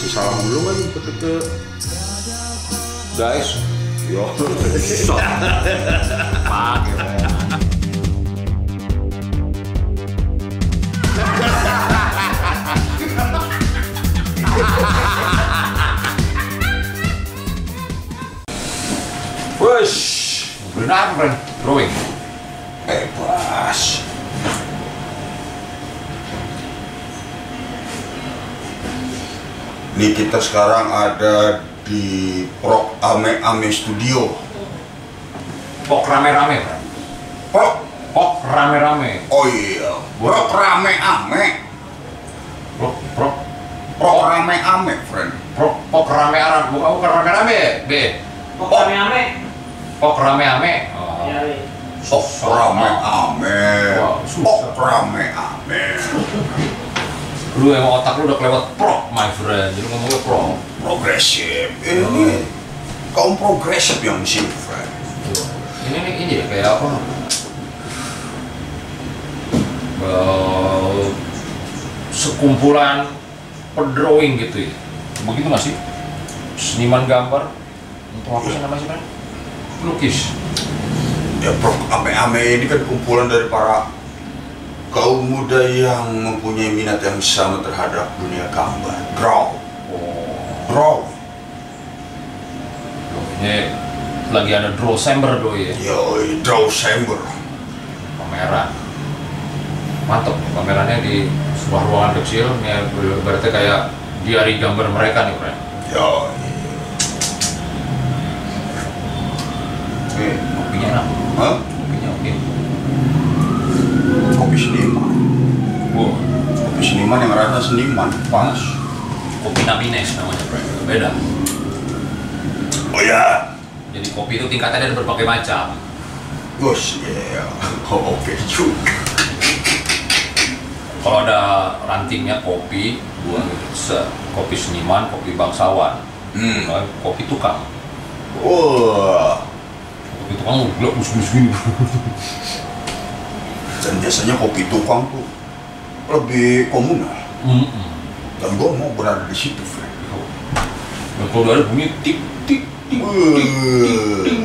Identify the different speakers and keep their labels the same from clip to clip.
Speaker 1: kasih salam dulu kan ke ke
Speaker 2: guys
Speaker 1: yo
Speaker 2: pakai Ren. Wush, benar drawing.
Speaker 1: bebas Ini kita sekarang ada di Prok Ame Ame Studio.
Speaker 2: Pok rame-rame, Ren.
Speaker 1: Prok,
Speaker 2: Pok rame-rame.
Speaker 1: oh iya, Prok Rame Ame,
Speaker 2: Prok, prok,
Speaker 1: Prok Rame Ame, friend.
Speaker 2: prok, pok rame-rame. Bukan, bukan rame-rame B.
Speaker 3: Kok rame-rame?
Speaker 2: Pok rame-rame. Oh.
Speaker 3: Ya, weh.
Speaker 1: Prok Rame Ame,
Speaker 2: Wah, susah.
Speaker 1: Prok Rame Ame.
Speaker 2: Lu emang otak lu udah kelewat prok, my friend. Jadi ngomongnya prok.
Speaker 1: Progresif. Ini kaum progresif yang di sini, friend.
Speaker 2: Ini nih ini ya kayak apa? Eh, sekumpulan pedrawing gitu ya. Begitu nggak sih? Seniman gambar untuk apa sih namanya sih Bang? Lukis.
Speaker 1: Ya, Prok Ame Ame ini kan kumpulan dari para kaum muda yang mempunyai minat yang sama terhadap dunia gambar. Draw,
Speaker 2: Oh,
Speaker 1: draw.
Speaker 2: ini lagi ada draw sember doi ya,
Speaker 1: Yoi, draw chamber.
Speaker 2: pameran. Mantap, pamerannya di sebuah ruangan kecil, ini berarti kayak diari gambar mereka nih, friend.
Speaker 1: Yoi. Eh,
Speaker 2: Kopinya enak,
Speaker 1: hah?
Speaker 2: kopinya oke.
Speaker 1: Kopi seniman.
Speaker 2: Wow,
Speaker 1: Kopi seniman yang rasa seniman. Pas.
Speaker 2: kopi namines namanya, friend. Beda.
Speaker 1: Oh ya.
Speaker 2: Jadi kopi itu tingkatannya ada berbagai macam.
Speaker 1: Gus, ya. Oh, oke juga.
Speaker 2: Kalau ada rantingnya kopi, dua se kopi seniman, kopi bangsawan,
Speaker 1: Hmm.
Speaker 2: Kalau kopi tukang.
Speaker 1: Wah.
Speaker 2: Kopi tukang gelap bus-bus gini.
Speaker 1: Dan biasanya kopi tukang tuh lebih komunal.
Speaker 2: Mm-mm.
Speaker 1: Dan gue mau berada di situ, Frank.
Speaker 2: Dan kalau udah ada bunyi tik tik tik tik tik.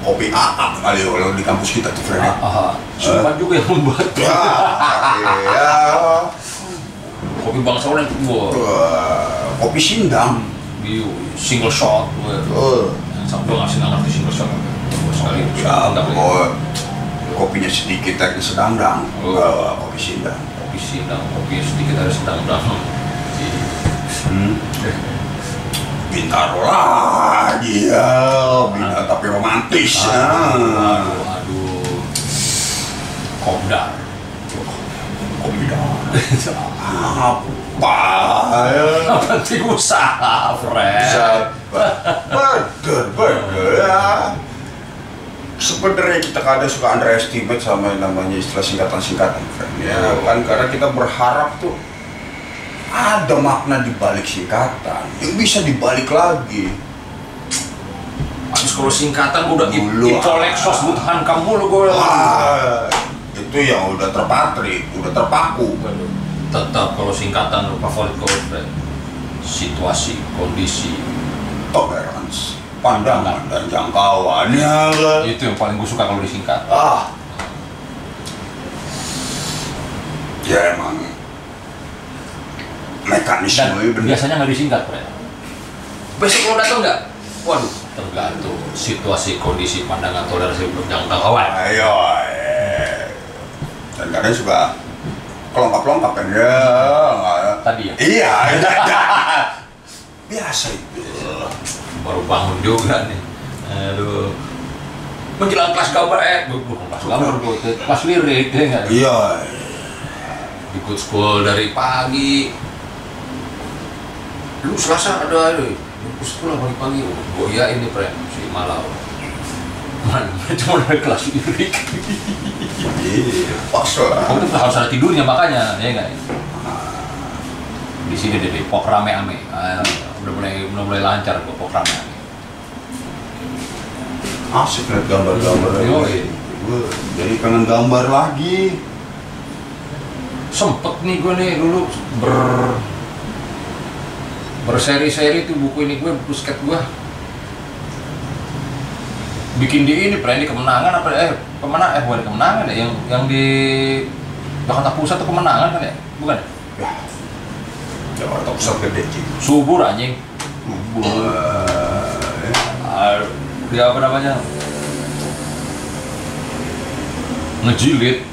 Speaker 1: Kopi AA kali kalau di kampus kita tuh, Frank.
Speaker 2: Ah, seniman juga yang membuat.
Speaker 1: Ya, iya.
Speaker 2: Kopi bangsawan yang wah,
Speaker 1: Wah, kopi sindang.
Speaker 2: di single shot.
Speaker 1: Oh.
Speaker 2: Sampai nggak sih nggak ngerti single shot. Wah, Sekali,
Speaker 1: Ya, oh, kopinya sedikit tapi sedang-dang.
Speaker 2: Oh.
Speaker 1: Ah, kopi sindang.
Speaker 2: Kopi sidang, kopi sedikit ada sedang-sedang.
Speaker 1: Hmm. Bintaro lagi ya, bintaro tapi romantis.
Speaker 2: Aduh,
Speaker 1: Ah.
Speaker 2: aduh, aduh. Kopdar.
Speaker 1: Kopi dah. Apa ya?
Speaker 2: Penting usaha, friend.
Speaker 1: Bener, bener ya. Sebenarnya kita kadang suka underestimate sama yang namanya istilah singkatan-singkatan, friend. Ya kan karena kita berharap tuh ada makna di balik singkatan yang bisa dibalik lagi.
Speaker 2: Habis kalau singkatan udah
Speaker 1: Dulu,
Speaker 2: ipolexos
Speaker 1: ah.
Speaker 2: butuhan kamu lu gue.
Speaker 1: Wah, itu yang udah terpatri, udah terpaku.
Speaker 2: Tetap kalau singkatan lu favorit friend. Situasi, kondisi,
Speaker 1: Tolerance, pandangan dan jangkauan ya kan?
Speaker 2: itu yang paling gue suka kalau disingkat.
Speaker 1: Ah, ya emang mekanisme
Speaker 2: Dan
Speaker 1: bener.
Speaker 2: biasanya nggak disingkat, friend. Besok lo datang nggak? Waduh, tergantung situasi, kondisi, pandangan, toleransi, jangkauan.
Speaker 1: Ayo, eh. dan kadang suka kelongkap-kelongkap kan ya.
Speaker 2: Tadi ya,
Speaker 1: Iya, biasa itu.
Speaker 2: Baru bangun juga nih. Aduh. Menjelang kelas gambar, eh, bu- bukan kelas gambar, Bu. kelas lirik, ya nggak?
Speaker 1: Iya,
Speaker 2: Ikut school dari pagi. Lu selasa ada, ada. Ikut sekolah pagi-pagi. Oh, gue iya ini, Pre. Si Malau. Man, cuma dari kelas lirik.
Speaker 1: iya, pas lah.
Speaker 2: Kamu tuh harus ada tidurnya makanya, ya nggak? Di sini deh, deh, pok rame-ame. Ah, udah mulai udah mulai lancar kok pok rame-ame.
Speaker 1: Asik liat gambar-gambar. Gue jadi kangen gambar lagi.
Speaker 2: Sempet nih gue nih dulu ber berseri-seri tuh buku ini gue buku skate gue bikin di ini pernah ini kemenangan apa eh kemenangan eh bukan kemenangan ya yang yang di Jakarta Pusat tuh kemenangan kan ya bukan? Ya.
Speaker 1: Jakarta Pusat gede Ci.
Speaker 2: subur anjing. Subur Ah, dia apa namanya? Ngejilit.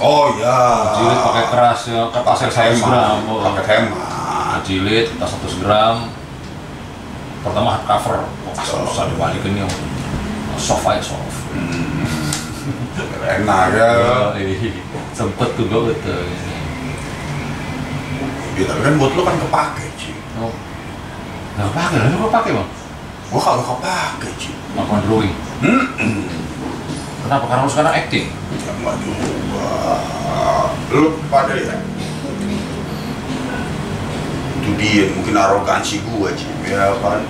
Speaker 1: Oh ya.
Speaker 2: ngejilit pakai keras ya kertas yang 100 gram oh.
Speaker 1: Pakai hemat.
Speaker 2: ngejilit kertas 100 gram. Pertama hard cover. Oh, susah dibalikin yang soft aja soft.
Speaker 1: Enak ya.
Speaker 2: Iya, sempet tuh gue ini
Speaker 1: Ya, tapi kan buat lo kan kepake Ci.
Speaker 2: oh nggak lah gue pakai bang
Speaker 1: Gua kalau kepake Ci.
Speaker 2: melakukan drawing kenapa karena lu sekarang acting
Speaker 1: Ya nggak juga. Lu pada ya. Itu dia mungkin arogansi gua Ci. Ya kan.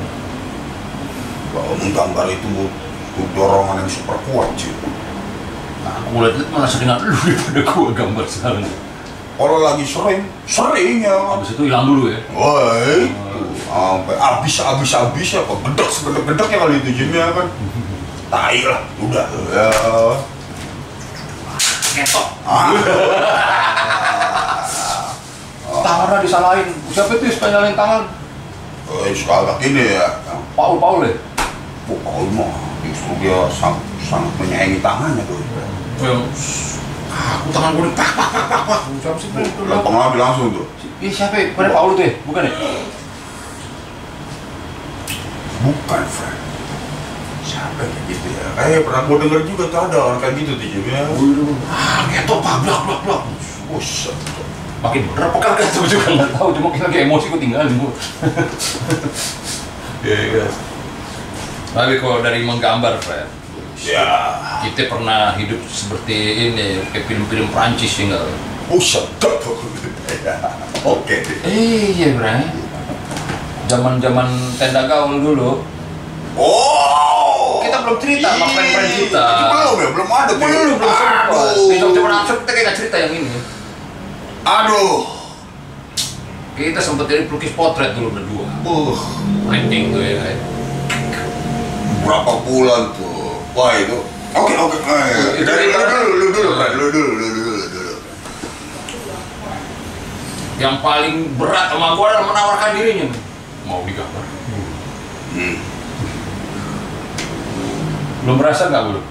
Speaker 1: Bahwa menggambar itu dorongan yang super kuat Ci.
Speaker 2: nah, aku lihat malah seringan lu daripada gue gambar sekarang
Speaker 1: Kalau lagi sering, sering ya.
Speaker 2: habis itu hilang dulu ya
Speaker 1: Woi, sampai habis habis habis ya, kok gedek segedek gedek ya kali itu Jimnya kan. Tai lah, udah ya.
Speaker 2: ngetok
Speaker 1: Ah,
Speaker 2: tangannya disalahin siapa itu yang suka nyalain tangan
Speaker 1: suka agak ini ya.
Speaker 2: Paul Paul ya
Speaker 1: Pokoknya mah justru dia sangat sangat menyayangi tangannya tuh.
Speaker 2: Aku tangan gue pak pak pak pak pak siapa sih itu
Speaker 1: lagi langsung tuh.
Speaker 2: Ih siapa ya? Bukan Paul itu ya? Bukan ya?
Speaker 1: Bukan, Frank. Siapa yang kayak gitu ya? Kayak pernah gue denger juga tuh ada orang kayak gitu tuh Jimnya.
Speaker 2: Ah, ngetok pak, blak blak blak
Speaker 1: Buset.
Speaker 2: Makin bener apa kagak tuh juga nggak tahu, cuma kita kayak emosi gue tinggalin gue Iya, iya Tapi kalau dari menggambar, Fred
Speaker 1: Ya,
Speaker 2: Kita pernah hidup seperti ini, kayak film-film Prancis ya nggak?
Speaker 1: buset. Ya, Oke.
Speaker 2: Iya, Bray Zaman-zaman tenda gaul dulu
Speaker 1: Oh,
Speaker 2: Kita belum cerita sama friend-friend kita.
Speaker 1: Belum ya, belum ada.
Speaker 2: Belum, belum sempat. Di Jogja Langsung kita kayak cerita yang ini
Speaker 1: Aduh.
Speaker 2: Kita sempat jadi pelukis potret dulu berdua
Speaker 1: Uh,
Speaker 2: Printing tuh ya
Speaker 1: berapa bulan tuh? Wah itu. Oke oke. Eh,
Speaker 2: Itu-
Speaker 1: dari
Speaker 2: itu-
Speaker 1: lu dulu, lu dulu, dulu, lu dulu, lu dulu.
Speaker 2: yang paling berat sama gue adalah menawarkan dirinya. Mau digambar?
Speaker 1: Hmm.
Speaker 2: belum merasa nggak belum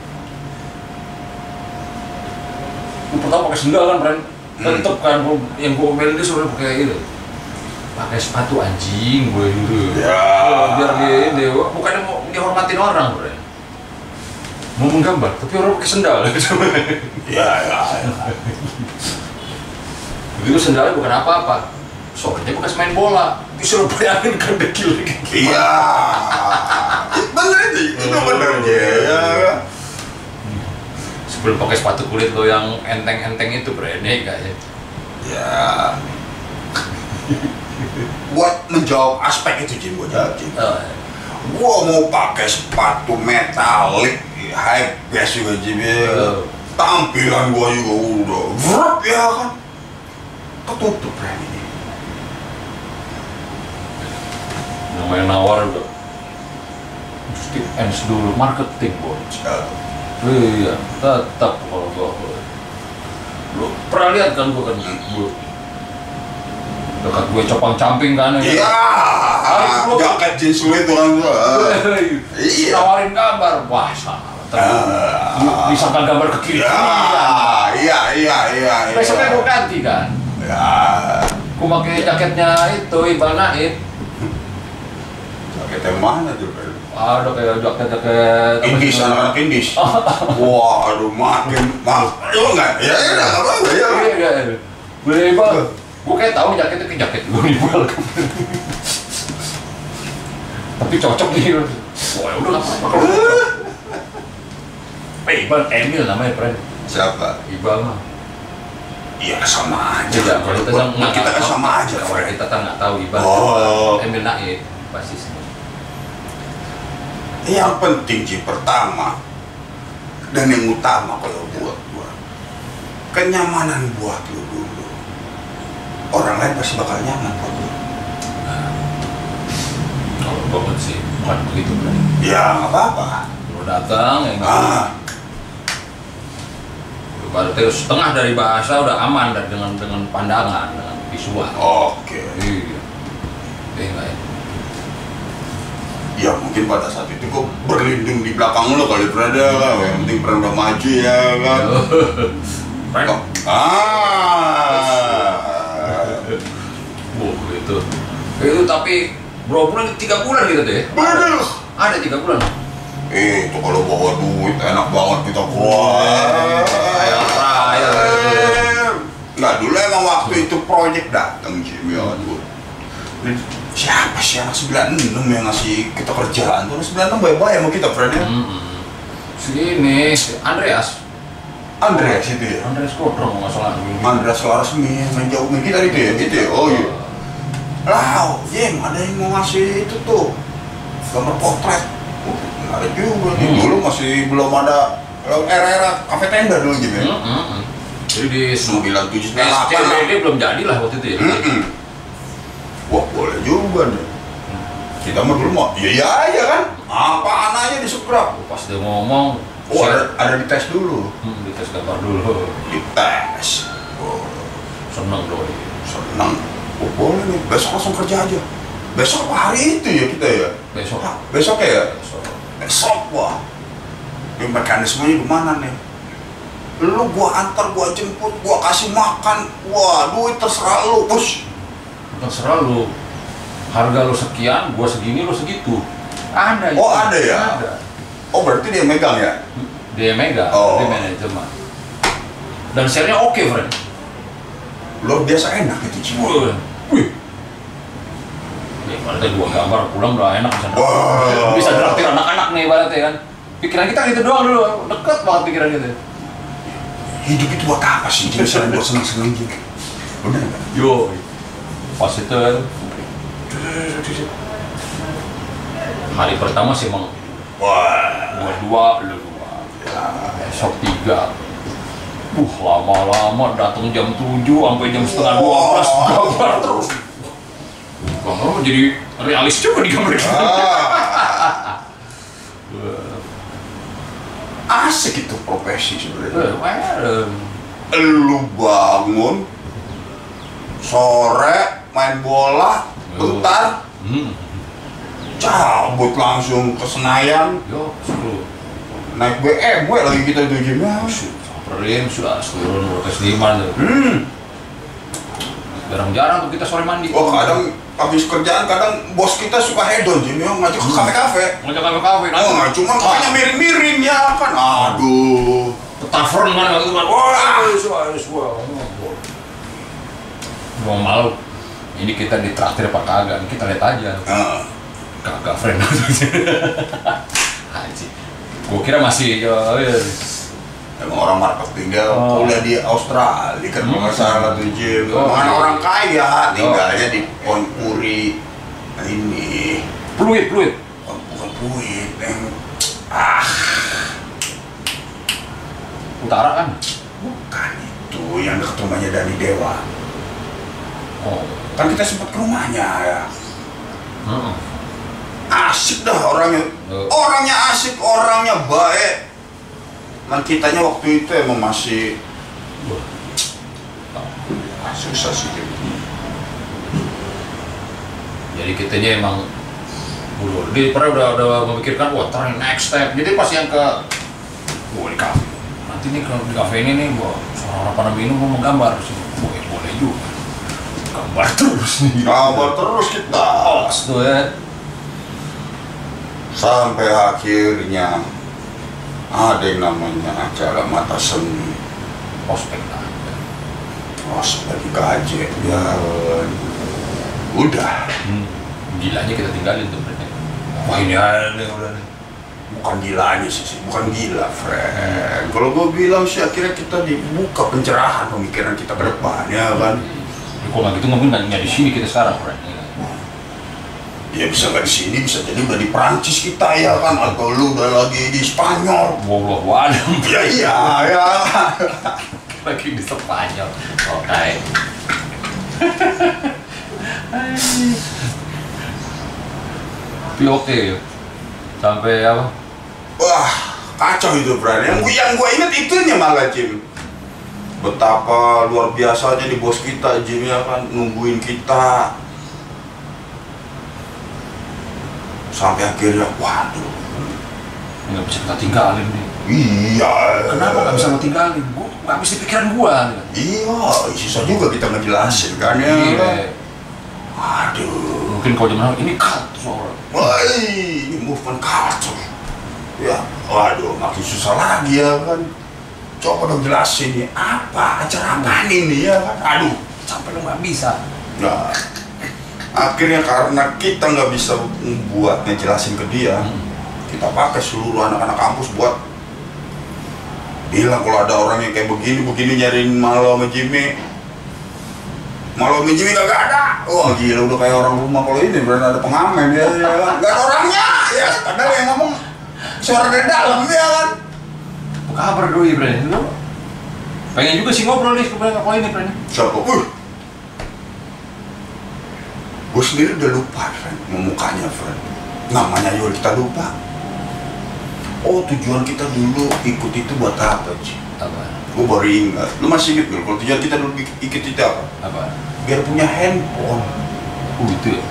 Speaker 2: gue pertama pakai sendal kan friend tetep kan gua, yang gue omelin dia suruh pakai itu pakai sepatu anjing gue dulu
Speaker 1: Ya.
Speaker 2: Biar dia ini bukannya mau dihormatin orang friend mau menggambar tapi orang pakai sendal
Speaker 1: Ya ya. ya.
Speaker 2: begitu sendalnya bukan apa-apa sorenya bekas main bola disuruh bayangin kan dekil.
Speaker 1: Iya. Bener itu, itu bener ya. ya.
Speaker 2: sebelum pakai sepatu kulit lo yang enteng-enteng itu berani kayaknya
Speaker 1: Ya. Buat menjawab aspek itu Jim, gue jawab Jim.
Speaker 2: Oh,
Speaker 1: Gua mau pakai sepatu metalik high base juga Jim ya.
Speaker 2: Oh.
Speaker 1: Tampilan gua juga udah vrep ya kan. Ketutup brand ini.
Speaker 2: namanya nawar udah mesti ends dulu marketing bos
Speaker 1: Ya.
Speaker 2: iya tetap kalau gua lu pernah lihat kan gua kan gua dekat gue copang camping kan ya
Speaker 1: Iya. Jaket jeans lu itu kan gua. Iya.
Speaker 2: nawarin gambar wah salah Di- disangka gambar ke kiri
Speaker 1: Ya, iya, iya, iya, iya.
Speaker 2: besoknya gue ganti kan
Speaker 1: Ya,
Speaker 2: gue pakai jaketnya itu Iqbal Naib
Speaker 1: jaket yang mana tuh?
Speaker 2: Ada kayak jaket-jaket
Speaker 1: Indis, anak-anak Indis. Wah, aduh, makin, mak, ya enggak, ya ya enggak apa apa ya.
Speaker 2: Iya, iya, iya. Gue Iqbal, gue kayak tahu jaketnya ke jaket gue Iqbal. Tapi cocok nih. Wah, ya udah nggak apa-apa cocok. Eh, Iqbal Emil namanya, friend.
Speaker 1: Siapa?
Speaker 2: Iqbal mah.
Speaker 1: Iya sama aja.
Speaker 2: Iya, kalau kita kan
Speaker 1: Nah, kita kan sama aja,
Speaker 2: Kalau kita kan nggak tahu Iqbal.
Speaker 1: Oh.
Speaker 2: Emil Naib, basisnya.
Speaker 1: Yang penting sih pertama dan yang utama kalau buat gua kenyamanan buat lu dulu. Orang lain pasti bakal nyaman buat lu.
Speaker 2: bukan begitu Bray.
Speaker 1: Ya nggak apa-apa.
Speaker 2: Lo datang ya nggak
Speaker 1: Ah,
Speaker 2: Berarti setengah dari bahasa udah aman dan dengan dengan pandangan, dengan visual.
Speaker 1: oke.
Speaker 2: Iya. Eh, ya?
Speaker 1: Ya mungkin pada saat itu kok berlindung di belakang lo kali berada kan. Yang penting pernah udah maju ya kan.
Speaker 2: Frank,
Speaker 1: Kok- Ah.
Speaker 2: oh gitu. Itu tapi bro bulan tiga bulan gitu deh. Ada tiga bulan.
Speaker 1: Eh, itu kalau bawa duit enak banget kita keluar. Nggak dulu emang waktu itu proyek datang Jim ya tuh. Siapa sih anak 96 yang ngasih kita kerjaan tuh? Anak 96 baik-baik sama kita, friend ya.
Speaker 2: Hmm. Sini, si Andreas.
Speaker 1: Andreas itu ya.
Speaker 2: Andreas Kodrong nggak salah.
Speaker 1: Andreas Laresmi yang main jauh main kita itu ya, gitu ya. Oh iya. Lah, Jim, ada yang mau ngasih itu tuh gambar potret. Ada juga.
Speaker 2: Hmm.
Speaker 1: Dulu masih belum ada era-era kafe tenda dulu Jim ya.
Speaker 2: Hmm, hmm, hmm. Jadi di
Speaker 1: 97 98 lah.
Speaker 2: SCBD belum jadi lah waktu itu ya.
Speaker 1: Mm-mm. Wah boleh juga nih. Kita mah dulu mah, ya ya aja kan. Apaan aja disekrap.
Speaker 2: Pas dia ngomong,
Speaker 1: Oh ada, ada dites dulu.
Speaker 2: Hmm, dites gambar dulu.
Speaker 1: Dites. Oh,
Speaker 2: Seneng doi.
Speaker 1: senang. Oh boleh nih, besok langsung kerja aja. Besok apa hari itu ya kita ya?
Speaker 2: Besok.
Speaker 1: Besok ya?
Speaker 2: Besok.
Speaker 1: Besok wah. Ini mekanismenya gimana nih? Lu gua antar, gua jemput, gua kasih makan. Wah, duit terserah lu, bos.
Speaker 2: Terserah lu. Harga lu sekian, gua segini, lu segitu. Ada.
Speaker 1: Oh,
Speaker 2: itu.
Speaker 1: ada ya?
Speaker 2: Ada.
Speaker 1: Oh berarti dia megang ya?
Speaker 2: Dia mega,
Speaker 1: Oh.
Speaker 2: dia manajemen. Dan share-nya oke, friend.
Speaker 1: Luar biasa enak itu Cimo.
Speaker 2: Wih. Ya, ibaratnya dua gambar pulang udah enak bisa
Speaker 1: Wah.
Speaker 2: bisa traktir anak-anak nih ibaratnya kan. Pikiran kita gitu doang dulu, deket banget pikiran kita.
Speaker 1: Hidup itu buat apa sih? Jadi selain buat seneng-seneng gitu. Bener nggak?
Speaker 2: Yo, pas itu kan hari pertama sih emang
Speaker 1: Wah.
Speaker 2: gua dua, lu dua, besok tiga. Uh, lama-lama datang jam 7 sampai jam setengah 12 gambar terus. Gambar jadi realis juga di gambar itu.
Speaker 1: Ah. Asik itu profesi sebenarnya.
Speaker 2: Eh,
Speaker 1: Lu bangun sore main bola, bentar
Speaker 2: Hmm.
Speaker 1: cabut langsung ke Senayan
Speaker 2: Yo,
Speaker 1: naik BMW lagi kita itu Jim. Ya.
Speaker 2: Samperin sudah turun protes lima tuh.
Speaker 1: Hmm.
Speaker 2: Jarang-jarang tuh kita sore mandi.
Speaker 1: Oh kadang habis kerjaan kadang bos kita suka hedon Jim ya ngajak ke kafe-kafe.
Speaker 2: ngajak kafe kafe
Speaker 1: Oh, nggak cuma kafenya miring-miring ya kan. Aduh.
Speaker 2: ke tavern kan waktu kan wah semua semua mau malu ini kita ditraktir apa kagak kita lihat aja
Speaker 1: Ah.
Speaker 2: kagak friend Haji gua kira masih ya, ya.
Speaker 1: Emang orang marketing dia
Speaker 2: Oh.
Speaker 1: kuliah di Australia kan
Speaker 2: Hmm.
Speaker 1: salah tuh Jim.
Speaker 2: Oh,
Speaker 1: Mana orang kaya tinggalnya
Speaker 2: Oh.
Speaker 1: di Point Puri. Ini
Speaker 2: fluid fluid
Speaker 1: oh, bukan Pluit, yang ah
Speaker 2: utara kan
Speaker 1: bukan itu yang dekat rumahnya Dani Dewa.
Speaker 2: oh
Speaker 1: Kan kita sempat ke rumahnya ya.
Speaker 2: Heeh.
Speaker 1: Asik dah orangnya.
Speaker 2: Oh.
Speaker 1: Orangnya asik, orangnya baik. Man kitanya waktu itu emang masih
Speaker 2: Wah.
Speaker 1: ah, susah sih.
Speaker 2: Jadi kitanya emang dulu dia pernah udah udah memikirkan wah try next step. Jadi pas yang ke wah di kafe. Nanti nih kalau di kafe ini nih gua seorang pada minum mau gambar. Sih boleh boleh juga. Gambar terus nih.
Speaker 1: Kabar terus kita.
Speaker 2: Oks tuh ya.
Speaker 1: Sampai akhirnya ada yang namanya acara mata seni.
Speaker 2: Ospek
Speaker 1: ospek gajet ya udah.
Speaker 2: Hmm. gilanya kita tinggalin tuh mereka. Wah ini ada nih, udah nih.
Speaker 1: Bukan gilanya sih sih, bukan gila friend kalau gue bilang sih akhirnya kita dibuka pencerahan pemikiran kita ke depan ya kan?
Speaker 2: Ya, kalau nggak gitu mungkin nggak nggak di sini kita sekarang friend
Speaker 1: ya bisa nggak di sini bisa jadi udah di Prancis kita ya kan? Atau lu udah lagi di Spanyol.
Speaker 2: Wallah wadah
Speaker 1: ya iya ya.
Speaker 2: Lagi di Spanyol. Oke tapi oke ya sampai apa
Speaker 1: Wah, kacau itu Bran. Yang gue yang gue inget itunya malah Jim. Betapa luar biasanya di bos kita Jim ya kan nungguin kita. Sampai akhirnya, waduh,
Speaker 2: nggak bisa kita tinggalin nih
Speaker 1: iya.
Speaker 2: kenapa nggak bisa lo tinggalin gua nggak bisa pikiran gua
Speaker 1: Iya, susah juga kita ngejelasin kan ya.
Speaker 2: iya
Speaker 1: Aduh,
Speaker 2: mungkin kalau zaman ini soal
Speaker 1: wah ini movement culture. Ya, waduh, makin susah lagi ya kan. Coba dong jelasin nih, apa acara apa ini ya kan? Aduh,
Speaker 2: sampai lo nggak bisa
Speaker 1: Nah, akhirnya karena kita nggak bisa buat ngejelasin ke dia, kita pakai seluruh anak-anak kampus buat bilang kalau ada orang yang kayak begini begini nyariin malu sama Jimmy malu sama Jimmy gak ada wah gila udah kayak orang rumah kalau ini berarti ada pengamen ya, ya kan? Gak ada orangnya ya padahal yang ngomong suara dari dalam ya kan
Speaker 2: apa kabar doi Bren lo pengen juga sih ngobrol nih kepada kalau ini Bren
Speaker 1: siapa? Uh. Gue sendiri udah lupa, friend, memukanya, friend. Namanya juga kita lupa. Oh, tujuan kita dulu ikut itu buat apa, Ci?
Speaker 2: Apa
Speaker 1: Gue baru ingat. Lu masih inget gak? Kalau tujuan kita dulu ik- ikut itu apa?
Speaker 2: apa
Speaker 1: Biar punya handphone.
Speaker 2: oh itu ya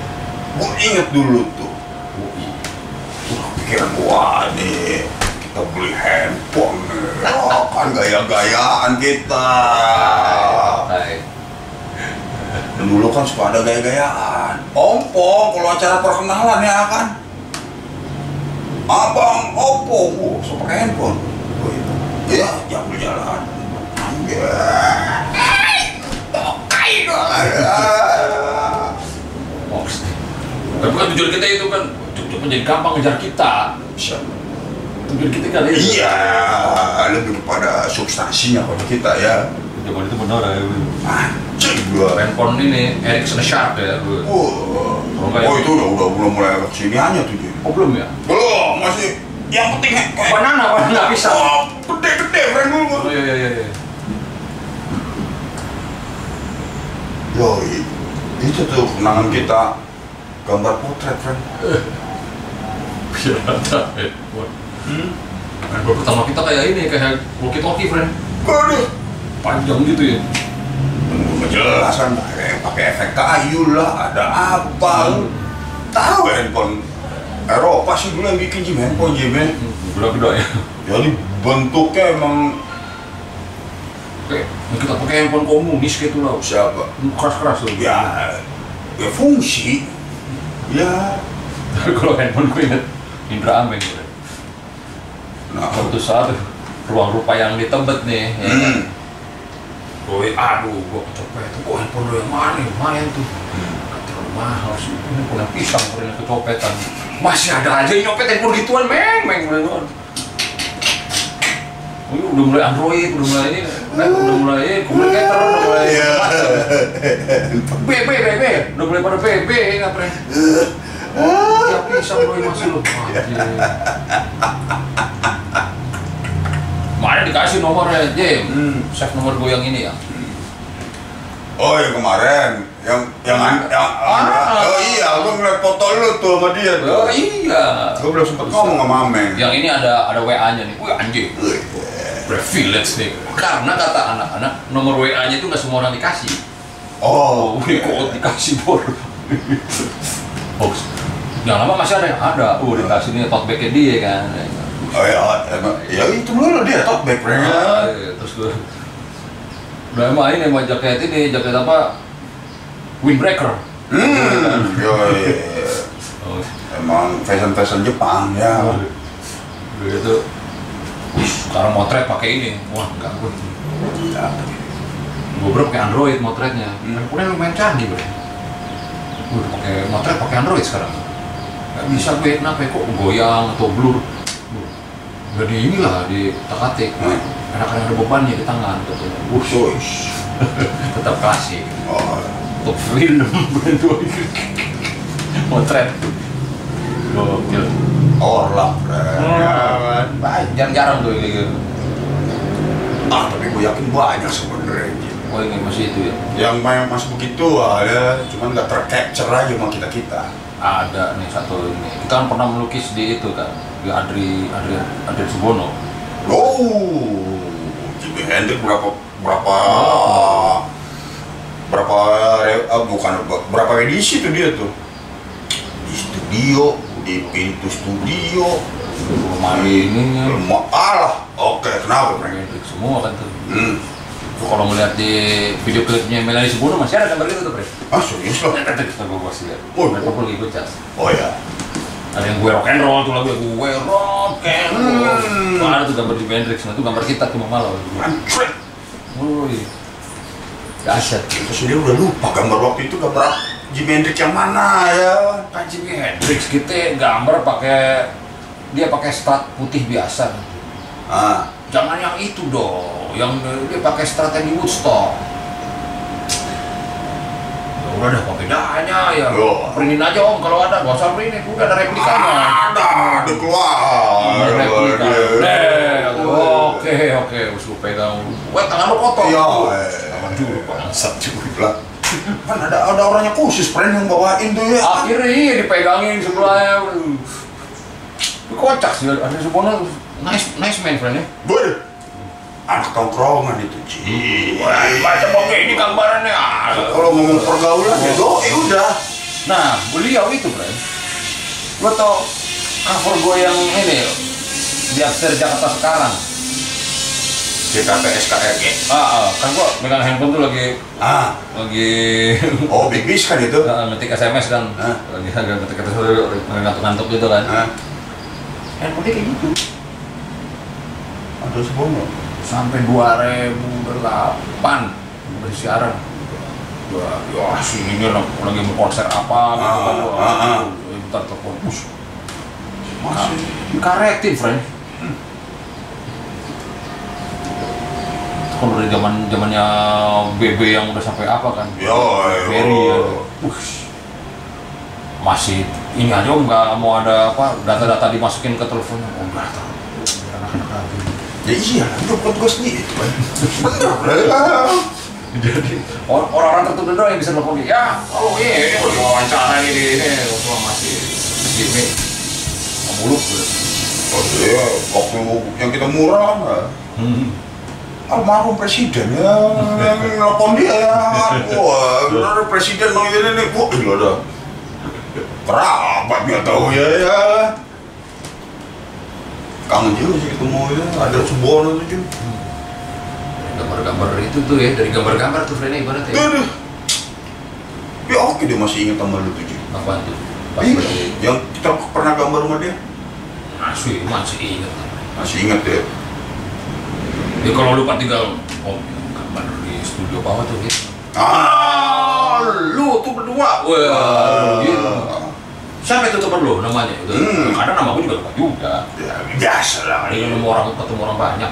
Speaker 1: Gue inget dulu tuh.
Speaker 2: oh iya
Speaker 1: Wah, pikiran gua nih. Kita beli handphone. nih. Oh, kan gaya-gayaan kita.
Speaker 2: Hai.
Speaker 1: Dan dulu kan suka ada gaya-gayaan. Ompong kalau acara perkenalan ya kan. Abang oh, so pakai handphone. Ya, jam jalan.
Speaker 2: Oh, tapi bukan tujuan kita itu kan tujuan menjadi gampang ngejar kita. Tujuan kita kan
Speaker 1: Iya, lebih kepada substansinya kalau kita ya.
Speaker 2: zaman itu benar ya
Speaker 1: Anjing gua.
Speaker 2: handphone ini Ericsson Sharp ya.
Speaker 1: Oh, oh itu udah udah udah mulai ke sini aja tuh.
Speaker 2: Oh belum ya?
Speaker 1: Belum, masih. Yang penting kayak
Speaker 2: banana banana bisa.
Speaker 1: Oh,
Speaker 2: iya iya iya iya.
Speaker 1: Yoi, itu tuh kenangan kita. Gambar potret, friend.
Speaker 2: biar ada handphone handphone pertama kita kayak ini kayak walkie talkie friend
Speaker 1: Aduh,
Speaker 2: panjang gitu ya.
Speaker 1: Tunggu penjelasan pakai pakai efek kayu lah, ada apa? Tahu handphone. Eropa sih dulu yang bikin Jim handphone Jim ya.
Speaker 2: gede gede ya.
Speaker 1: Jadi bentuknya emang
Speaker 2: kayak kita pakai handphone komunis gitu lah
Speaker 1: siapa?
Speaker 2: keras keras tuh
Speaker 1: Ya, ya fungsi. Ya,
Speaker 2: tapi kalau handphone gue inget Indra Ameng gitu
Speaker 1: nah,
Speaker 2: suatu saat ruang rupa yang di Tebet nih ya kan?
Speaker 1: hmm.
Speaker 2: Gue, aduh, gue kecopetan. Gue handphone lo yang mana? nih? Lumayan tuh. Terlalu mahal sih. Ini yang pisang, pernah kecopetan. Masih ada aja yang nyopet handphone gituan, meng, meng, meng. Oh, ini udah mulai Android, udah mulai ini, udah, udah mulai communicator, udah mulai
Speaker 1: Iya.
Speaker 2: B, B, B, B, udah mulai pada B, B, nggak pernah. Ya pisang lo yang masih lo. Anjir. Mana dikasih nomornya, Jim?
Speaker 1: Hmm.
Speaker 2: Save nomor gue yang ini ya.
Speaker 1: Oh yang kemarin, yang yang yang,
Speaker 2: Ah.
Speaker 1: oh iya, gua ngeliat foto lu tuh sama dia
Speaker 2: Oh iya.
Speaker 1: Gua belum sempet ngomong sama Ameng.
Speaker 2: Yang ini ada ada WA-nya nih. Wih anjing. Privilege nih. Karena kata anak-anak nomor WA-nya itu nggak semua orang dikasih.
Speaker 1: Oh,
Speaker 2: Oh, wih kok dikasih bor. Oh, yang lama masih ada yang ada. Oh, dikasih nih tote bag-nya dia kan.
Speaker 1: oh ya, emang, ya itu dulu dia top back
Speaker 2: Ah, iya. Terus gue udah emang ini mau jaket ini jaket apa? Windbreaker.
Speaker 1: Hmm, yoi.
Speaker 2: Oh,
Speaker 1: Emang fashion-fashion Jepang ya.
Speaker 2: Gitu. Wih, sekarang motret pakai ini. Wah, enggak gue.
Speaker 1: Ya.
Speaker 2: Gue bro pakai Android motretnya.
Speaker 1: Hmm.
Speaker 2: Udah lumayan canggih bro. Gue udah pakai motret pakai Android sekarang. Gak bisa gue kenapa ya, kok goyang atau blur. Gak di inilah di takatik.
Speaker 1: Hmm.
Speaker 2: Enak-enak ada bebannya di tangan katanya. Tetap klasik.
Speaker 1: Oh,
Speaker 2: Top film motret. Gokil.
Speaker 1: Ya kan. Baik.
Speaker 2: Jarang-jarang tuh kayak gitu.
Speaker 1: Ah, tapi gue yakin banyak sebenarnya.
Speaker 2: Oh ini masih itu ya.
Speaker 1: Yang main masih begitu ada, cuman nggak tercapture aja sama kita kita.
Speaker 2: Ada nih satu ini. Kita kan pernah melukis di itu kan di Adri Adri Adri Subono.
Speaker 1: Oh, Jimi Hendrix berapa berapa
Speaker 2: Oh.
Speaker 1: berapa ah, bukan berapa edisi tuh dia tuh di studio di pintu studio
Speaker 2: Rumah ininya.
Speaker 1: Lemah alah oke kenapa?
Speaker 2: Hendrik semua kan tuh.
Speaker 1: Hmm.
Speaker 2: Kalau ngeliat di video klipnya Melanie Subono masih ada gambar itu tuh, Bre.
Speaker 1: ah serius loh
Speaker 2: Kita gue kasih lihat.
Speaker 1: Oh,
Speaker 2: Mereka pun lagi cas.
Speaker 1: oh ya
Speaker 2: Ada yang gue rock and roll tuh lagu gue rock and roll.
Speaker 1: Hmm.
Speaker 2: Ada tuh gambar di Hendrix, nah itu gambar kita tuh malah.
Speaker 1: Anjir.
Speaker 2: Woi. Dahsyat.
Speaker 1: kita sendiri udah lupa gambar waktu itu gambar Jimi Hendrix yang mana ya
Speaker 2: Kan Jimi Hendrix kita gambar pakai dia pakai strat putih biasa.
Speaker 1: ah
Speaker 2: Jangan yang itu dong, yang dia pakai strat yang di Woodstock. Ya udah dah, apa bedanya ya?
Speaker 1: Yo.
Speaker 2: Printin aja om, kalau ada, gak usah printin, udah ada replikanya.
Speaker 1: ada ada keluar
Speaker 2: Ada replika. Deh, Oke, oke, harus lu pegang. Weh, tangan lu kotor.
Speaker 1: Iya, eh.
Speaker 2: Tangan dulu, bangsat juga.
Speaker 1: Kan ada ada orangnya khusus friend yang bawain tuh ya
Speaker 2: Akhirnya iya dipegangin sebelahnya. Itu kocak sih, ada Subono nice, nice man friend ya.
Speaker 1: Waduh. anak tongkrongan itu
Speaker 2: Wah, baca oke ini gambarannya.
Speaker 1: Kalau ngomong pergaulan ya doi udah
Speaker 2: Nah, beliau itu, Bro. Gue tau cover gue yang ini di After Jakarta sekarang.
Speaker 1: JKT SKRG
Speaker 2: Ah, ah, kan gue megang handphone tuh lagi
Speaker 1: ah
Speaker 2: lagi
Speaker 1: oh Big Bis kan itu
Speaker 2: Nah, ngetik SMS kan,
Speaker 1: Hah?
Speaker 2: lagi agak ngetik SMS ngantuk-ngantuk gitu kan.
Speaker 1: ah
Speaker 2: Handphone kayak gitu.
Speaker 1: ada sebuah
Speaker 2: Sampai 2008 bersiaran. Wah, ya sini nih lagi mau konser apa gitu kan.
Speaker 1: Ah, ah, ah.
Speaker 2: Bentar telepon.
Speaker 1: Masih
Speaker 2: Dikaretin, friend. Itu kan dari zaman zamannya BB yang udah sampai apa kan?
Speaker 1: yo
Speaker 2: Berry ya. Ush. Masih ini aja nggak mau ada apa data-data dimasukin ke teleponnya. Oh nggak tahu. Anak-anak
Speaker 1: ya iya udah buat gue sendiri itu bener
Speaker 2: Jadi or- orang-orang tertentu doang yang bisa telepon dia. Ya, oh iya, ini udah wawancara ini, ini, semua masih gini. Muluk
Speaker 1: oh iya waktu yang kita murah kan
Speaker 2: Hmm.
Speaker 1: Almarhum presiden ya. Nelpon dia ya. Wah bener presiden bang ini nih wah gila dah kerabat nggak tahu ya ya. Kangen juga sih ketemu ya. Ada Subono tuh cuy
Speaker 2: Gambar-gambar itu tuh ya, dari gambar-gambar tuh Frena ibaratnya. ya.
Speaker 1: Aduh. ya oke dia masih ingat sama lu tuh cuy
Speaker 2: Apaan tuh? Pas
Speaker 1: Ih, yang kita pernah gambar rumah dia?
Speaker 2: Masih masih ingat.
Speaker 1: masih ingat ya
Speaker 2: Ya kalau lupa tinggal oh gambar di studio bawah tuh gitu.
Speaker 1: ah lu tuh berdua
Speaker 2: Wah, gitu. Siapa itu teman lu namanya? Itu.
Speaker 1: Hmm.
Speaker 2: Kadang nama gue juga lupa juga.
Speaker 1: ya biasa lah
Speaker 2: yang nemu orang ketemu orang banyak.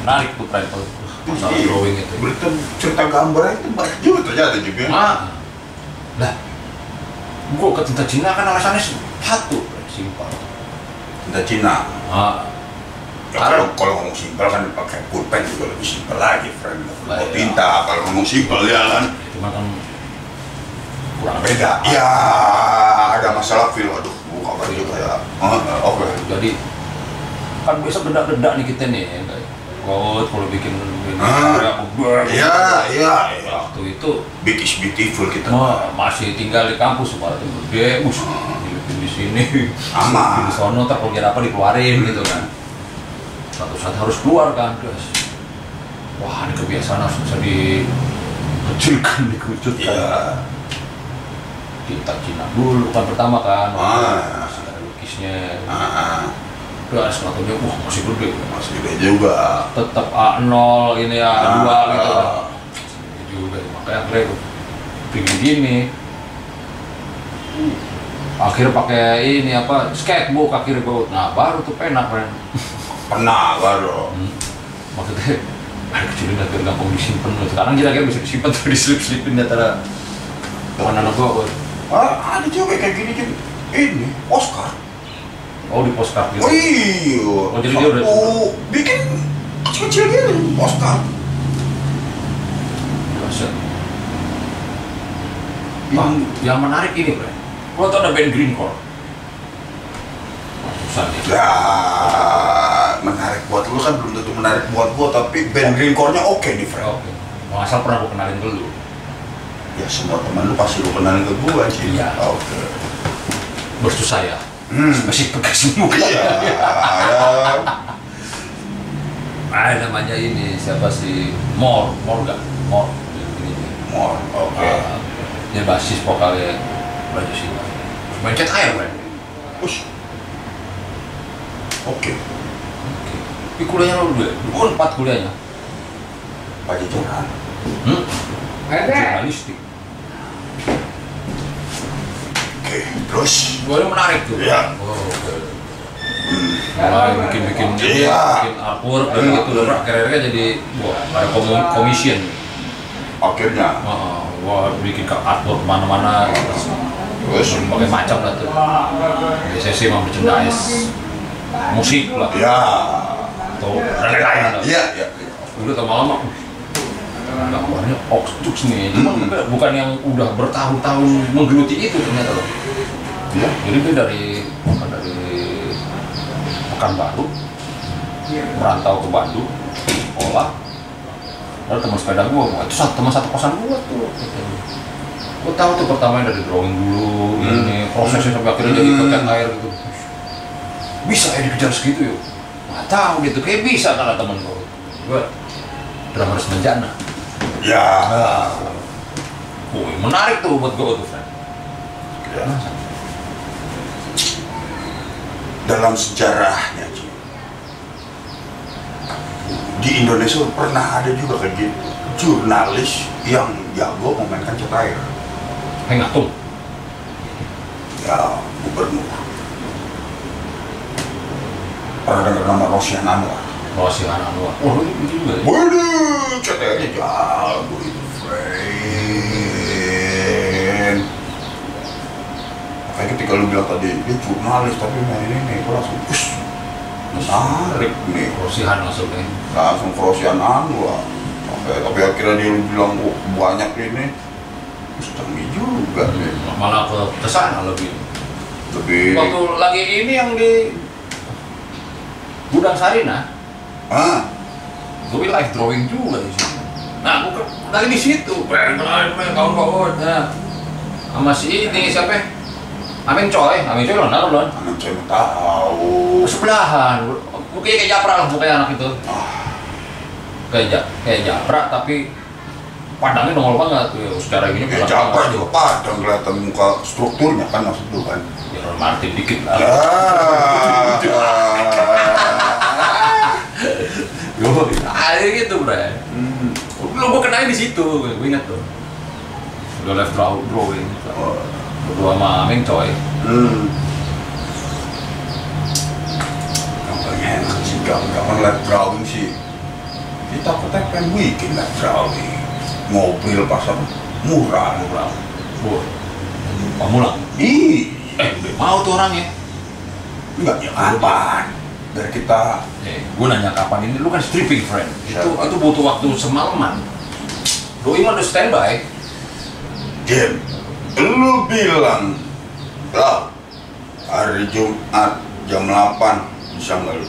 Speaker 2: Menarik tuh Pren tuh. Masalah
Speaker 1: Iya.
Speaker 2: drawing itu.
Speaker 1: berita cerita gambar itu banyak juga ternyata juga
Speaker 2: Ah. Lah. Gua ke tinta Cina kan alasannya satu, simpel.
Speaker 1: Cinta Cina
Speaker 2: Ah.
Speaker 1: Ya, kalau kalau ngomong simpel kan pakai pulpen juga lebih simpel lagi, friend.
Speaker 2: Lah,
Speaker 1: Mau
Speaker 2: iya.
Speaker 1: tinta kalau ngomong simpel ya kan
Speaker 2: Cuma kan kurang
Speaker 1: beda. Ya ada masalah feel, aduh, buka apa juga ya. Oh, Oke.
Speaker 2: Jadi kan biasa beda-beda nih kita nih ya. Quote kalau bikin ini
Speaker 1: Ah. Iya, iya, iya.
Speaker 2: Waktu itu
Speaker 1: Big is beautiful kita.
Speaker 2: Ma- masih tinggal di kampus tuh gede, bus dilipin di sini,
Speaker 1: Aman.
Speaker 2: di sono kalau dia apa dikeluarin gitu kan. Satu saat harus keluar kan, guys. Wah ini kebiasaan harus bisa dikecilkan, dikerucutkan.
Speaker 1: Iya.
Speaker 2: Kita Cina dulu kan pertama kan,
Speaker 1: Ah.
Speaker 2: masih ada lukisnya.
Speaker 1: Ah,
Speaker 2: Udah sepatunya, wah masih gede.
Speaker 1: masih gede juga.
Speaker 2: Tetap A0 ini A2
Speaker 1: Ah,
Speaker 2: gitu kan.
Speaker 1: ah.
Speaker 2: Juga makanya akhirnya gue pingin gini akhirnya pakai ini apa sketchbook akhirnya gue nah baru tuh penak kan
Speaker 1: Pernah baru.
Speaker 2: hmm. maksudnya air kecilin agar gampang disimpan sekarang jadi akhirnya bisa disimpan tuh diselip-selipin di antara anak anak gue
Speaker 1: Ah, ada juga kayak gini juga. Ini Oscar.
Speaker 2: oh di postcard gitu
Speaker 1: Oh iya.
Speaker 2: Oh, jadi dia udah-
Speaker 1: bikin kecil-kecil gini postal
Speaker 2: Dahsyat. Yang,
Speaker 1: yang
Speaker 2: yang menarik ini, Bre. Lo tau ada band Greencore?
Speaker 1: Ya menarik buat lu kan belum tentu menarik buat gua tapi band greencore-nya oke nih Fred
Speaker 2: Oke. Mau asal pernah gue kenalin ke lu.
Speaker 1: ya semua teman lu pasti lu kenalin ke gua sih
Speaker 2: Iya.
Speaker 1: oke
Speaker 2: Bersu saya.
Speaker 1: hmm.
Speaker 2: Spesifikasi muka.
Speaker 1: iya ya
Speaker 2: Ah, namanya ini siapa sih? Mor, Mor gak? Mor.
Speaker 1: More oke
Speaker 2: Ah, dia basis vokalnya Baju Siwa. Main cat air, Bre.
Speaker 1: Ush. oke
Speaker 2: Oke. Ini kuliahnya lo dua, dua empat kuliahnya.
Speaker 1: pajajaran
Speaker 2: Hmm? Jurnalistik.
Speaker 1: oke terus
Speaker 2: Gue ini menarik tuh.
Speaker 1: Iya.
Speaker 2: Oh. Mulai bikin-bikin
Speaker 1: Iya.
Speaker 2: bikin artwork dan
Speaker 1: Iya.
Speaker 2: gitu loh. Akhirnya jadi wah ada kom- commission.
Speaker 1: akhirnya
Speaker 2: Wah, wah bikin ke artwork mana-mana.
Speaker 1: Terus
Speaker 2: Berbagai macam lah tuh. Biasanya sih emang merchandise musik lah
Speaker 1: ya
Speaker 2: atau lain-lain lah.
Speaker 1: iya iya
Speaker 2: Udah lama-lama gambarnya Oxtux nih, cuma
Speaker 1: Hmm.
Speaker 2: bukan yang udah bertahun-tahun menggeluti itu ternyata loh.
Speaker 1: iya
Speaker 2: Jadi dia dari apa, dari Pekanbaru merantau ke Bandung, sekolah. Lalu teman sepeda gua, itu satu teman satu kosan gua tuh. Gitu. Gua tahu tuh pertama dari drawing dulu,
Speaker 1: Hmm.
Speaker 2: ini prosesnya sampai akhirnya jadi
Speaker 1: Hmm.
Speaker 2: keket air gitu. Bisa ya dikejar segitu ya? Nggak tahu gitu, kayak bisa kata temen gua. Gua drummer semenjana.
Speaker 1: ya
Speaker 2: Wih, menarik tuh buat gua tuh, Fred.
Speaker 1: ya dalam sejarahnya Ci, di Indonesia pernah ada juga kayak gitu jurnalis yang jago memainkan cat air
Speaker 2: Hei ngatung.
Speaker 1: ya gubernur pernah dengar nama Rosian Anwar
Speaker 2: Rossi Anwar. Wah, itu juga. ya?
Speaker 1: Waduh, cat airnya jago itu friend Makanya ketika lu bilang tadi, dia jurnalis tapi main ini, gue langsung, us, menarik nih
Speaker 2: Rosihan maksudnya.
Speaker 1: langsung Rosian Anwar sampai tapi akhirnya dia bilang oh, banyak ini canggih juga nih
Speaker 2: Malah ke ke sana lebih.
Speaker 1: lebih
Speaker 2: Waktu lagi ini yang di Gudang Sarina,
Speaker 1: ah
Speaker 2: gue live drawing juga di situ. Nah, gue lagi di situ, pengen kawan-kawan. Nah, sama si ini siapa? Amin Coy, Amin Coy lo belum?
Speaker 1: anak saya mau tahu
Speaker 2: Sebelahan, mukanya kayak Japra lah mukanya anak itu.
Speaker 1: ah
Speaker 2: Kayak ja, kayak Japra tapi pandangnya nongol banget tuh. Secara gini
Speaker 1: ya
Speaker 2: banget.
Speaker 1: juga padang kelihatan muka strukturnya kan maksud lu kan
Speaker 2: Ya Martin dikit lah.
Speaker 1: ah
Speaker 2: Yo, ada gitu bre.
Speaker 1: Hmm.
Speaker 2: Lu gue kenalin di situ, gue inget tuh. Udah live draw drawing.
Speaker 1: Oh.
Speaker 2: Berdua sama Aming coy.
Speaker 1: Hmm. Gampangnya enak sih, gampang live drawing sih. Kita kota pengen bikin live drawing. Mobil pasar murah.
Speaker 2: Murah. Bu. Pamulang.
Speaker 1: Ih,
Speaker 2: Eh, udah mau tuh orangnya.
Speaker 1: enggak ya kapan? Biar kita
Speaker 2: Eh, gue nanya kapan ini, lu kan stripping friend. Itu,
Speaker 1: Siap.
Speaker 2: itu butuh waktu semalaman. Doi mah udah standby.
Speaker 1: game. Lu bilang, lah, hari Jumat jam 8 bisa nggak lu?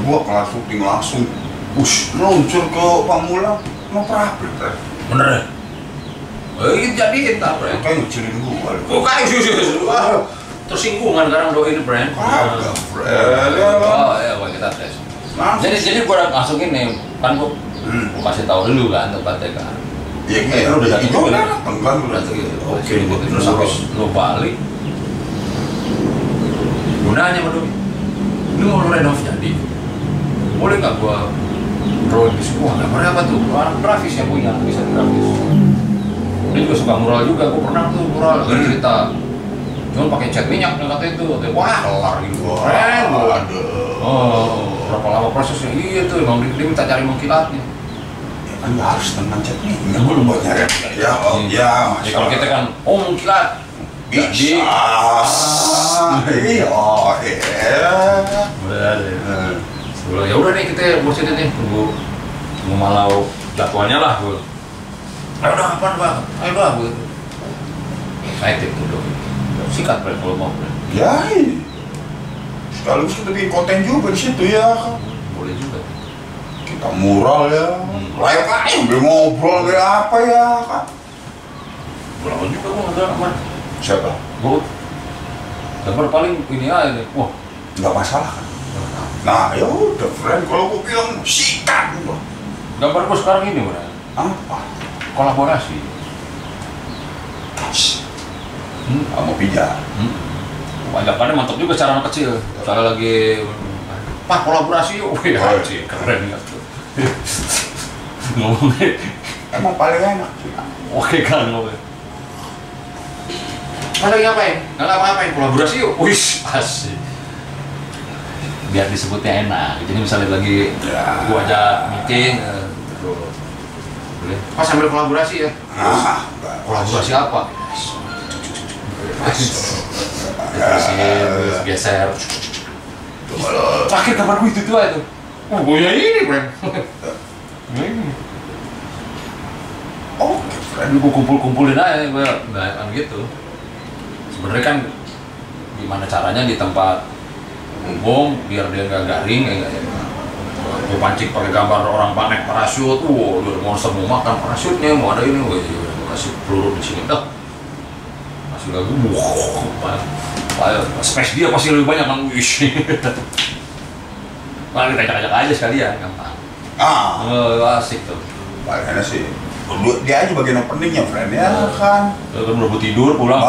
Speaker 1: Gua kelas syuting langsung, ush, meluncur ke Pamulang, no problem, Teh.
Speaker 2: Bener ya? Eh, jadiin tak, friend.
Speaker 1: Kayak ngecilin gua lu.
Speaker 2: Oh, kayak. Wah, Tersinggungan sekarang doi ini, friend.
Speaker 1: Kagak. Ya,
Speaker 2: Oh, ya, gua kita tes. Jadi, jadi gue langsung ini, kan gue
Speaker 1: Hmm.
Speaker 2: Kasih tahu dulu kan tempatnya kan.
Speaker 1: Ya,
Speaker 2: Eh, udah datang
Speaker 1: itu
Speaker 2: juga
Speaker 1: udah datang kan, udah
Speaker 2: Datang gitu.
Speaker 1: Oke,
Speaker 2: gitu. Terus habis lu balik, gue nanya sama Doi, ini mau renov jadi? Boleh nggak gua drawing di sebuah gambarnya apa tuh? Anak grafis yang punya, bisa grafis. Dia juga suka mural juga, gue pernah tuh mural,
Speaker 1: Hmm.
Speaker 2: cerita Cuman pakai cat minyak yang katanya itu, wah kelar gitu.
Speaker 1: Wah,
Speaker 2: Keren. Oh, berapa lama prosesnya? Iya tuh, emang dia, minta cari mengkilatnya.
Speaker 1: Ya kan nggak harus tentang cat nggak perlu buat nyari. Ya, oh, ya,
Speaker 2: Jadi kalau kita kan, oh mengkilat, jadi
Speaker 1: bisa. Iya, iya.
Speaker 2: Gue bilang, ya udah nih kita bos ini nih tunggu tunggu malau jadwalnya lah gue. Ayo udah kapan bang? Ayo dah gue. Naik tip tuh dong. Sikat Bre, kalau mau Bre.
Speaker 1: Ya, ini. sekaligus kita bikin konten juga di situ ya.
Speaker 2: Boleh juga.
Speaker 1: Kita mural ya,
Speaker 2: Hmm.
Speaker 1: layak aja sambil ngobrol kayak apa ya kan.
Speaker 2: Berapa juga gue nggak gambar.
Speaker 1: Siapa?
Speaker 2: Gue gambar paling ini aja. Wah,
Speaker 1: Nggak masalah kan. Nah ya udah friend, kalau gue bilang sikat gua.
Speaker 2: gambar gue sekarang ini Bre.
Speaker 1: Apa?
Speaker 2: Kolaborasi. Hmm.
Speaker 1: Kamu pijat.
Speaker 2: Hmm. Ajakannya mantap juga secara anak kecil. Saya lagi Pak kolaborasi yuk. Wih,
Speaker 1: Oh, iya.
Speaker 2: anjing, keren ya tuh. Ngomongnya
Speaker 1: Emang paling enak.
Speaker 2: oke kan ngomongnya. Ada yang ngapain? Nggak ngapa-ngapain, kolaborasi yuk. Wih, asik. Biar disebutnya enak. Jadi misalnya lagi
Speaker 1: Ya.
Speaker 2: gua aja meeting, eh, boleh. Pas sambil kolaborasi ya.
Speaker 1: Ah.
Speaker 2: Kolaborasi apa? Terus geser. Terakhir kabar gue itu tuh itu. Oh, gue ya ini, Bang. Ini.
Speaker 1: Oke, friend.
Speaker 2: Gue kumpul-kumpulin aja, gue nggak kan gitu. Sebenarnya kan gimana caranya di tempat umum biar dia nggak garing ya nggak ya. Gue pancing pakai gambar orang panek parasut, wow, udah mau makan parasutnya, mau ada ini, gue kasih peluru di sini, dah. Kasih lagu, wah, Wah, space dia pasti lebih banyak kan, wish. Malah kita ajak-ajak aja sekalian, gampang.
Speaker 1: Ah,
Speaker 2: Oh, asik tuh.
Speaker 1: enak sih. Dia aja bagian openingnya, friend ya kan.
Speaker 2: Lalu kan udah tidur pulang.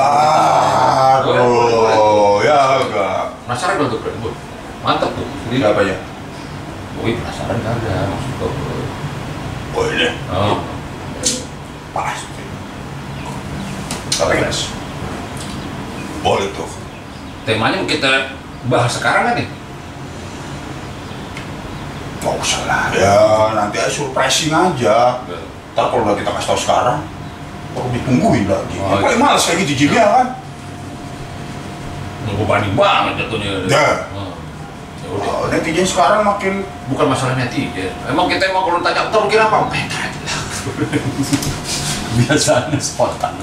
Speaker 1: Baru, ya enggak.
Speaker 2: Penasaran gak tuh? Bu? Mantap tuh. Jadi,
Speaker 1: Siapa ya?
Speaker 2: Wih, penasaran kagak maksud gue.
Speaker 1: Oh ini,
Speaker 2: Oh,
Speaker 1: pasti. Tapi guys, boleh tuh.
Speaker 2: temanya kita bahas sekarang kan nih?
Speaker 1: Gak usah lah, ya nanti aja surprising aja. Ntar kalau udah kita kasih tahu sekarang, baru ditungguin lagi.
Speaker 2: Oh,
Speaker 1: Oh, paling
Speaker 2: iya.
Speaker 1: males kayak gitu Jimmy ya kan?
Speaker 2: Ngebebani banget jatuhnya.
Speaker 1: Ya.
Speaker 2: Udah.
Speaker 1: Oh, netizen sekarang makin
Speaker 2: Bukan masalah netizen. Emang kita emang kalau tanya, ntar kira apa? Eh. Biasanya spontan.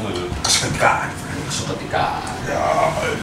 Speaker 1: keseketika.
Speaker 2: Seketika.
Speaker 1: Ya,